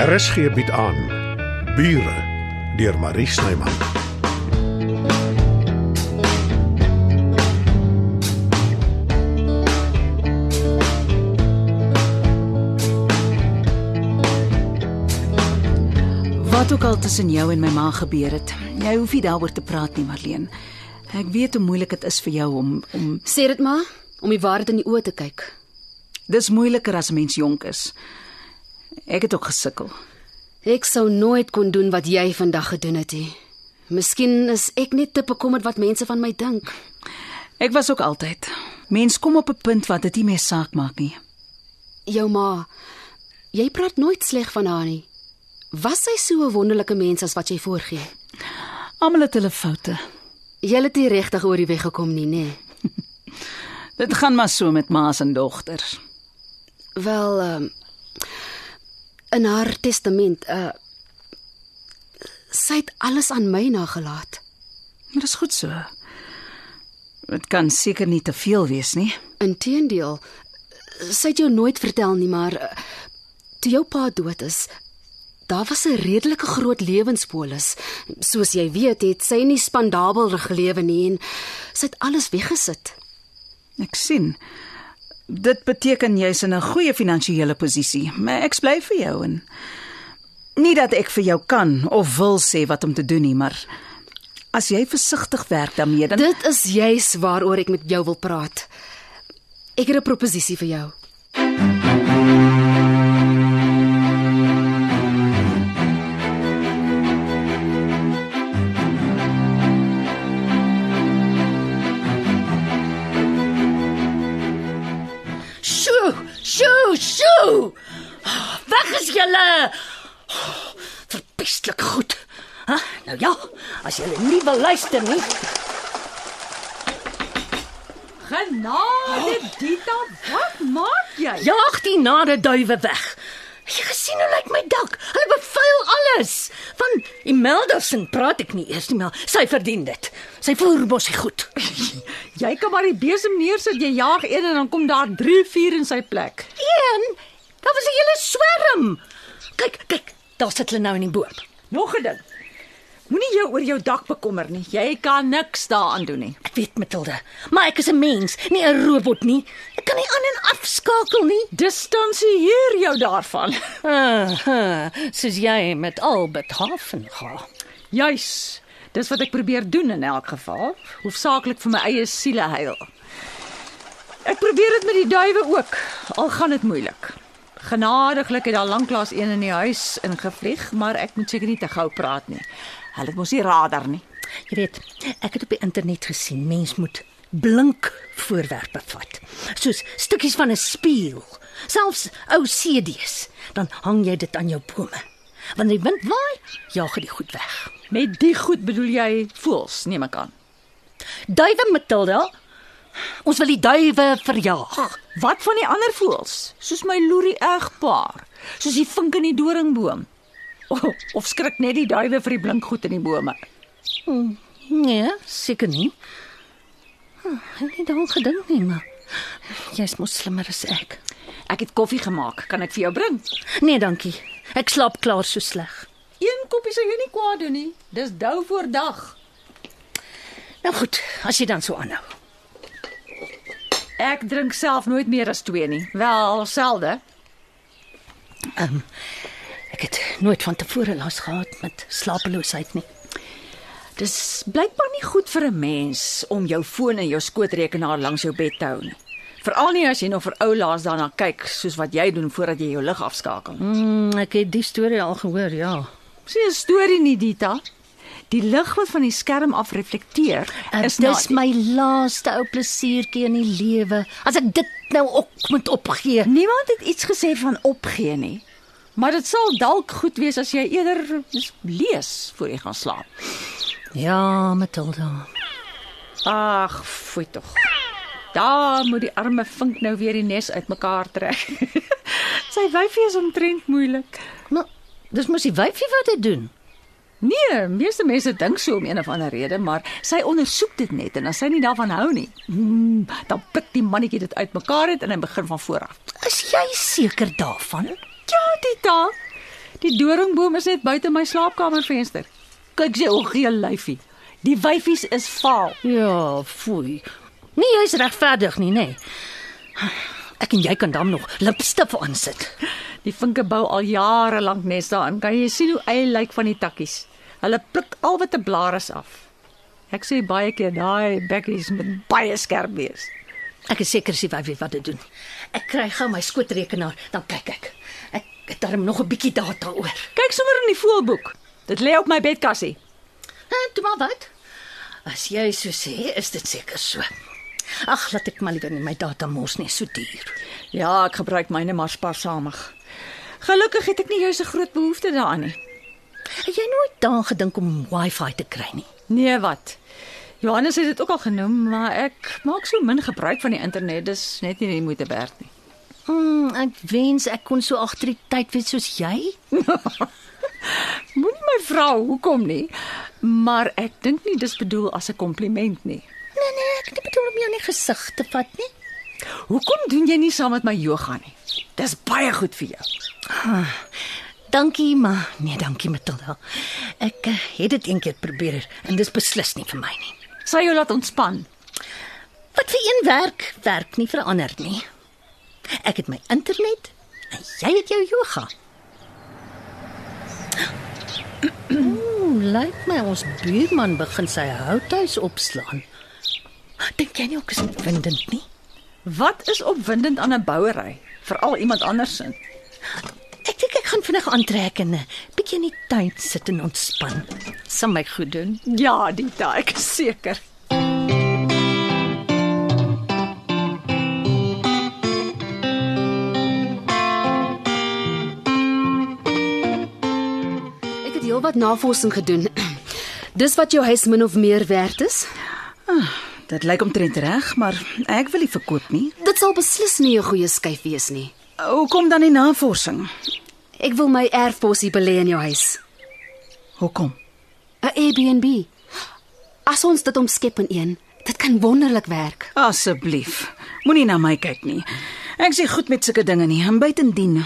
RSG bied aan Bure deur Marie Snyman. Wat ook al tussen jou en my ma gebeur het, jy hoef nie daaroor te praat nie, Marleen. Ek weet hoe moeilik dit is vir jou om om Sê dit maar om die waarheid in die oë te kyk. dis moeiliker as mens jonk is. Ek het ook gesukkel. Ek sou nooit kon doen wat jy vandag gedoen het nie. Miskien is ek net te bekommerd wat mense van my dink. Ek was ook altyd. Mens kom op 'n punt wat dit nie meer saak maak nie. Jou ma, jy praat nooit sleg van haar nie. Was sy so 'n wonderlike mens as wat jy voorgee? Almal het hulle foute. Jy het nie regtig oor die weg gekom nie, nê? Dit gaan maar so met ma's en dogters. Wel, ehm in haar testament, uh sy het alles aan my nagelaat. Maar dis goed so. Dit kan seker nie te veel wees nie. Inteendeel, sy het jou nooit vertel nie, maar uh, toe jou pa dood is, daar was 'n redelike groot lewenspolis. Soos jy weet, het sy nie spandabel gelewe nie en sy het alles weggesit. Ek sien. Dit beteken jy's in 'n goeie finansiële posisie, maar ek bly vir jou en nie dat ek vir jou kan of wil sê wat om te doen nie, maar as jy versigtig werk daarmee dan Dit is juis waaroor ek met jou wil praat. Ek het 'n proposisie vir jou. Sjoe, Julle. Verpestelik goed. Ha? Nou ja, as julle nie wil luister nie. Genade, Dita, wat maak jy? Jaag die nare duwe weg. Jy gesien hoe lyk my dak? Hulle bevuil alles. Van Imeldersen praat ek nie eers nie, maar sy verdien dit. Sy voer mos nie goed. Jy kan maar die besem neersit, jy jaag een en dan kom daar 3, 4 in sy plek. Een, daar was 'n hele swerm. Kyk, kyk, daar sit hulle nou in die boom. Nog 'n ding. Moenie jou oor jou dak bekommer nie. Jy kan niks daaraan doen nie. Ek weet Matilda, maar ek is 'n mens, nie 'n robot nie. Ek kan nie aan en afskakel nie. Distansieer jou daarvan. Soos jy met Albert Hafen gaan. Juis. Dis wat ek probeer doen in elk geval. Hoofsaaklik vir my eie siele heil. Ek probeer dit met die duwe ook, al gaan dit moeilik. Genadiglik het daar lanklaas een in die huis ingevlieg, maar ek moet seker nie te gou praat nie. Hulle het mos nie radar nie. Jy weet, ek het op die internet gesien mens moet blink voorwerpe vat, soos stukkies van 'n spieël, selfs ou CD's. Dan hang jy dit aan jou bome. Wanneer die wind waai, jaag dit goed weg. Met die goed bedoel jy voels, neem ek aan. Duwe Matilda, ons wil die duwe verjaag. Wat van die ander voëls? Soos my loerie egpaar, soos die vink in die doringboom. Of, of skrik net die duwe vir die blinkgoed in die bome. Nee, seker nie. Hm, Ek het nie daaraan gedink nie, maar jy's mos slimmer as ek. Ek het koffie gemaak, kan ek vir jou bring? Nee, dankie. Ek slaap klaar so sleg. Een koppie sal jou nie kwaad doen nie. Dis dou voor dag. Nou goed, as jy dan so aanhou. Ek drink self nooit meer as 2 nie. Wel, selde. Ehm um, ek het nooit van tevore las gehad met slapeloosheid nie. Dis blykbaar nie goed vir 'n mens om jou foon en jou skootrekenaar langs jou bed te hou nie. Veral nie as jy nog vir ou laas daarna kyk soos wat jy doen voordat jy jou lig afskakel. Mm, ek het die storie al gehoor, ja. Sien 'n storie nie, Dita. Die lig wat van die skerm af reflekteer, En is dis na my laaste ou plesiertjie in die lewe. As ek dit nou ook moet opgee. Niemand het iets gesê van opgee nie. Maar dit sal dalk goed wees as jy eerder lees voor jy gaan slaap. Ja, Matilda. Ag, fooi tog. Daar moet die arme vink nou weer die nes uitmekaar trek. Sy wyfie is omtrent moeilik. Maar dis mos die wyfie wat dit doen. Nee, meeste mense dink so om een of ander rede, maar sy ondersoek dit net en as sy nie daarvan hou nie, hmm, dan pik die mannetjie dit uitmekaar uit en hy begin van voor af. Is jy seker daarvan? Ja, Tita. Die doringboom is net buite my slaapkamervenster. Kyk sy ou geel lyfie. Die wyfies is vaal. Ja, foei. Nee, jy's regverdig nie, nê? Nee. Ek en jy kan dan nog lipstif aansit. Die vinke bou al jare lank nes daarin. Kan jy sien hoe eie lyk van die takkies? Hulle pluk al wat 'n blaar is af. Ek sê baie keer daai bekkies moet baie skerp wees. Ek is seker sy weet wat dit doen. Ek kry gou my skootrekenaar, dan kyk ek. Ek het darm nog 'n bietjie data oor. Kyk sommer in die voelboek. Dit lê op my bedkassie. En toe maar wat? As jy so sê, is dit seker so. Ag, laat ek maar liewer nie my data mors nie, so duur. Ja, ek gebruik myne maar spaarsamig. Gelukkig het ek nie juis 'n groot behoefte daaraan nie. Het jy nooit daaraan gedink om Wi-Fi te kry nie? Nee, wat? Johannes het dit ook al genoem, maar ek maak so min gebruik van die internet, dis net nie die moeite werd nie. Mm, ek wens ek kon so agter die tyd wees soos jy. Moenie my vra hoekom nie, maar ek dink nie dis bedoel as 'n kompliment nie. Nee nee, ek het bedoel om jou nie gesig te vat nie. Hoekom doen jy nie saam met my yoga nie? Dis baie goed vir jou. Dankie, maar nee, dankie Matilda. Ek uh, het dit een keer probeer en dis beslis nie vir my nie. Sal jou laat ontspan. Wat vir een werk, werk nie vir ander nie. Ek het my internet en jy het jou yoga. Ooh, lyk my ons buurman begin sy houthuis opslaan. Dink jy nie ook is opwindend nie? Wat is opwindend aan 'n bouery? Veral iemand anders se. Gaan vinnig aantrek en 'n bietjie in die tuin sit en ontspan. Sal my goed doen. Ja, Dita, ek is seker. Ek het heelwat navorsing gedoen. Dis wat jou huis min of meer werd is. Dit lyk omtrent reg, maar ek wil nie verkoop nie. Dit sal beslis nie 'n goeie skuif wees nie. Hoekom dan die navorsing? Ek wil my erfposie belê in jou huis. Hoekom? 'n Airbnb. As ons dit omskep in een, dit kan wonderlik werk. Asseblief, moenie na my kyk nie. Ek sê goed met sulke dinge nie. En buitendien,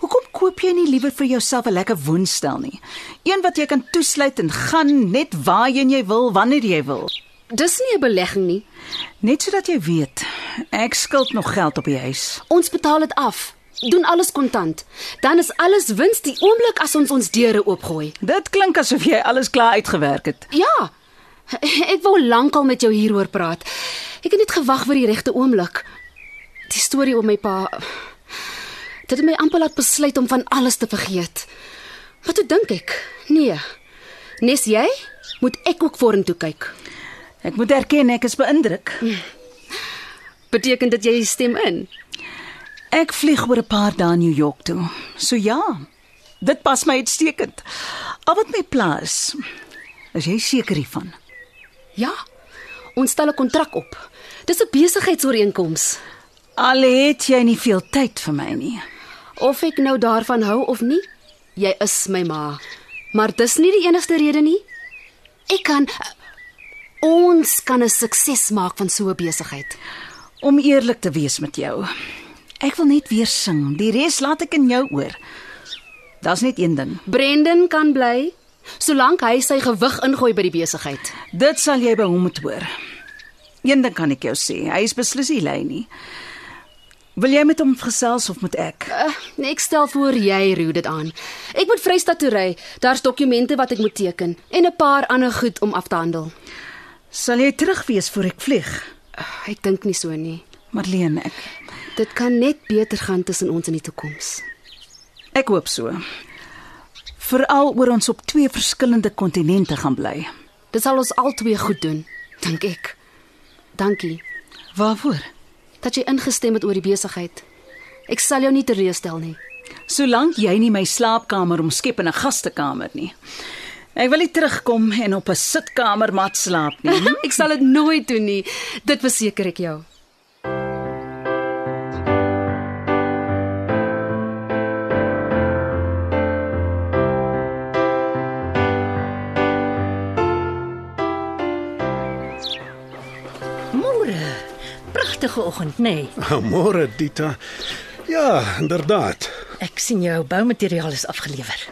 hoekom koop jy nie liewer vir jouself 'n lekker woonstel nie? Een wat jy kan toesluit en gaan net waarheen jy wil, wanneer jy wil. Dis nie 'n belegging nie. Net sodat jy weet, ek skuld nog geld op die huis. Ons betaal dit af. Doen alles kontant. Dan is alles wins die oomblik as ons ons deure oopgooi. Dit klink asof jy alles klaar uitgewerk het. Ja. Ek wou lankal met jou hieroor praat. Ek het net gewag vir die regte oomblik. Die storie oor my pa dit het my amper laat besluit om van alles te vergeet. Maar toe dink ek, nee. Nes jy moet ek ook vorentoe kyk. Ek moet erken ek is beïndruk. Beteken dit jy stem in? Ek vlieg oor 'n paar dae New York toe. So ja. Dit pas my uitstekend. Al wat my pla is, is jy seker hiervan? Ja. Ons stel 'n kontrak op. Dis 'n besigheidsooreenkoms. Al het jy nie veel tyd vir my nie. Of ek nou daarvan hou of nie, jy is my ma. Maar dis nie die enigste rede nie. Ek kan ons kan 'n sukses maak van so 'n besigheid. Om eerlik te wees met jou. Ek wil net weer sing. Die res laat ek in jou oor. Daar's net een ding. Brendan kan bly solank hy sy gewig ingooi by die besigheid. Dit sal jy by hom moet hoor. Een ding kan ek jou sê, hy is beslis nie lui nie. Wil jy met hom gesels of moet ek? Uh, ek stel voor jy roer dit aan. Ek moet Vrystaat toe ry. Daar's dokumente wat ek moet teken en 'n paar ander goed om af te handel. Sal jy terug wees voor ek vlieg? Uh, ek dink nie so nie. Marlene, ek Dit kan net beter gaan tussen ons in die toekoms. ek hoop so. Veral oor ons op twee verskillende kontinente gaan bly. Dit sal ons albei goed doen, dink ek. Dankie Waarvoor? dat jy ingestem het oor die besigheid. Ek sal jou nie teleurstel nie. Solank jy nie my slaapkamer omskep in 'n gastekamer nie. Ek wil nie terugkom en op 'n sitkamermat slaap nie. hm? ek sal dit nooit doen nie. Dit verseker ek jou. Pragtige oggend, nê? Nee. Môre Dita. Ja, inderdaad. Ek sien jou boumateriaal is afgelewer.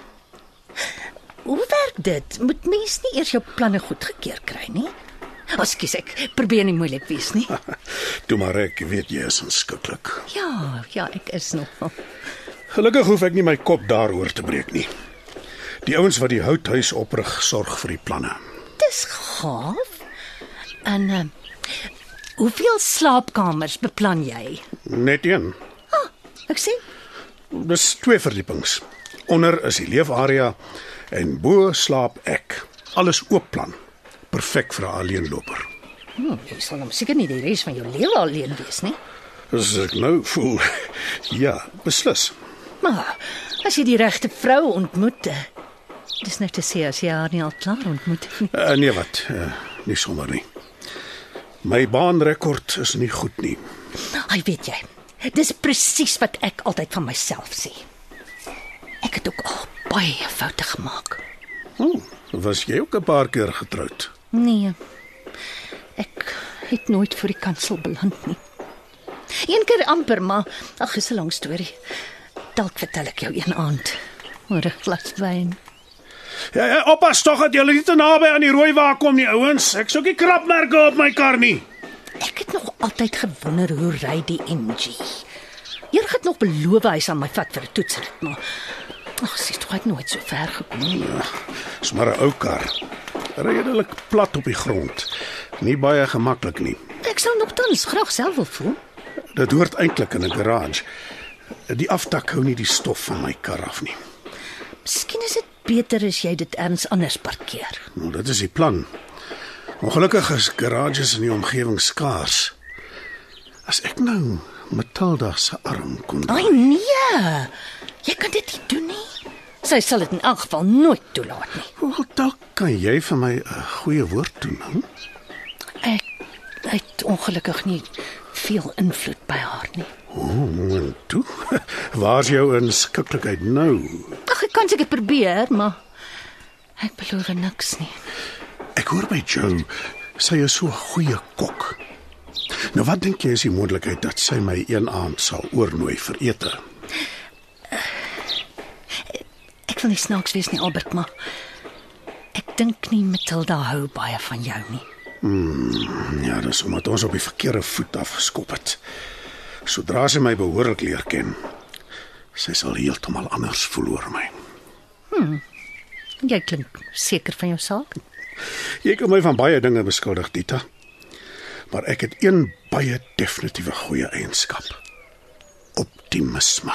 Hoe werk dit? Moet mens nie eers jou planne goedgekeur kry nie? Ekskuus, ek probeer nie moeilik wees nie. Toe maar ek weet jy is onskikkelik. Ja, ja, ek is nog. Gelukkig hoef ek nie my kop daaroor te breek nie. Die ouens wat die houthuis oprig, sorg vir die planne. Dis gaaf. En uh, hoeveel slaapkamers beplan jy? Net een. Ek sien. Dis twee verdiepings. Onder is die leefarea en bo slaap ek. Alles oop plan. Perfek vir 'n alleenloper. Hm, jy sal nou seker nie die res van jou lewe alleen wees nie. As ek nou voel, ja, beslis. Maar as jy die regte vrou ontmoet, eh, dis net te sê as jy haar nie al klaar ontmoet nie. Uh, nee wat, uh, nie sommer nie. My baanrekord is nie goed nie. Ai, weet jy. Dis presies wat ek altyd van myself sê. Ek het ook al baie foute gemaak. Oh, was jy ook 'n paar keer getroud? Nee. Ek het nooit voor die kansel beland nie. Een keer amper, maar ag, is 'n lang storie. Dalk vertel ek jou een aand oor 'n glas wyn. Ja, ja oppas tog dat jy nie te naby aan die rooi wa kom nie, ouens. Ek soek nie krapmerke op my kar nie. Ek het nog altyd gewonder hoe ry die MG. Eers het nog beloof hy sal my vat vir 'n toetsrit, maar ag, sy het tog nooit so ver gekom nie. Dis maar 'n ou kar. Redelik plat op die grond. Nie baie gemaklik nie. Ek sou nog tans graag self wil voel. Dit hoort eintlik in 'n garage. Die aftak hou nie die stof van my kar af nie. Miskien is beter as jy dit erns anders parkeer. Nou, dit is die plan. Ongelukkig is garages in die omgewing skaars. As ek nou Matilda se arm kon Ai nee. Jy kan dit nie doen nie. Sy sal dit in elk geval nooit toelaat nie. Wel, dalk kan jy vir my 'n goeie woord doen, hè? Ek het ongelukkig nie veel invloed by haar nie. O, en toe. Waar's jou inskikkelikheid nou? Ag, ek kan seker probeer, maar ek beloof niks nie. Ek hoor by Joe, sy is so 'n goeie kok. Nou wat dink jy is die moontlikheid dat sy my een aand sal oornooi vir ete? Ek wil nie snaaks wees nie, Albert, maar ek dink nie Matilda hou baie van jou nie. Ja, dis omdat ons op die verkeerde voet afgeskop het. Sodra sy my behoorlik leer ken, sy sal heeltemal anders voel oor my. Jy klink seker van jou saak. Jy kan my van baie dinge beskuldig, Dita. Maar ek het een baie definitiewe goeie eienskap. Optimisme.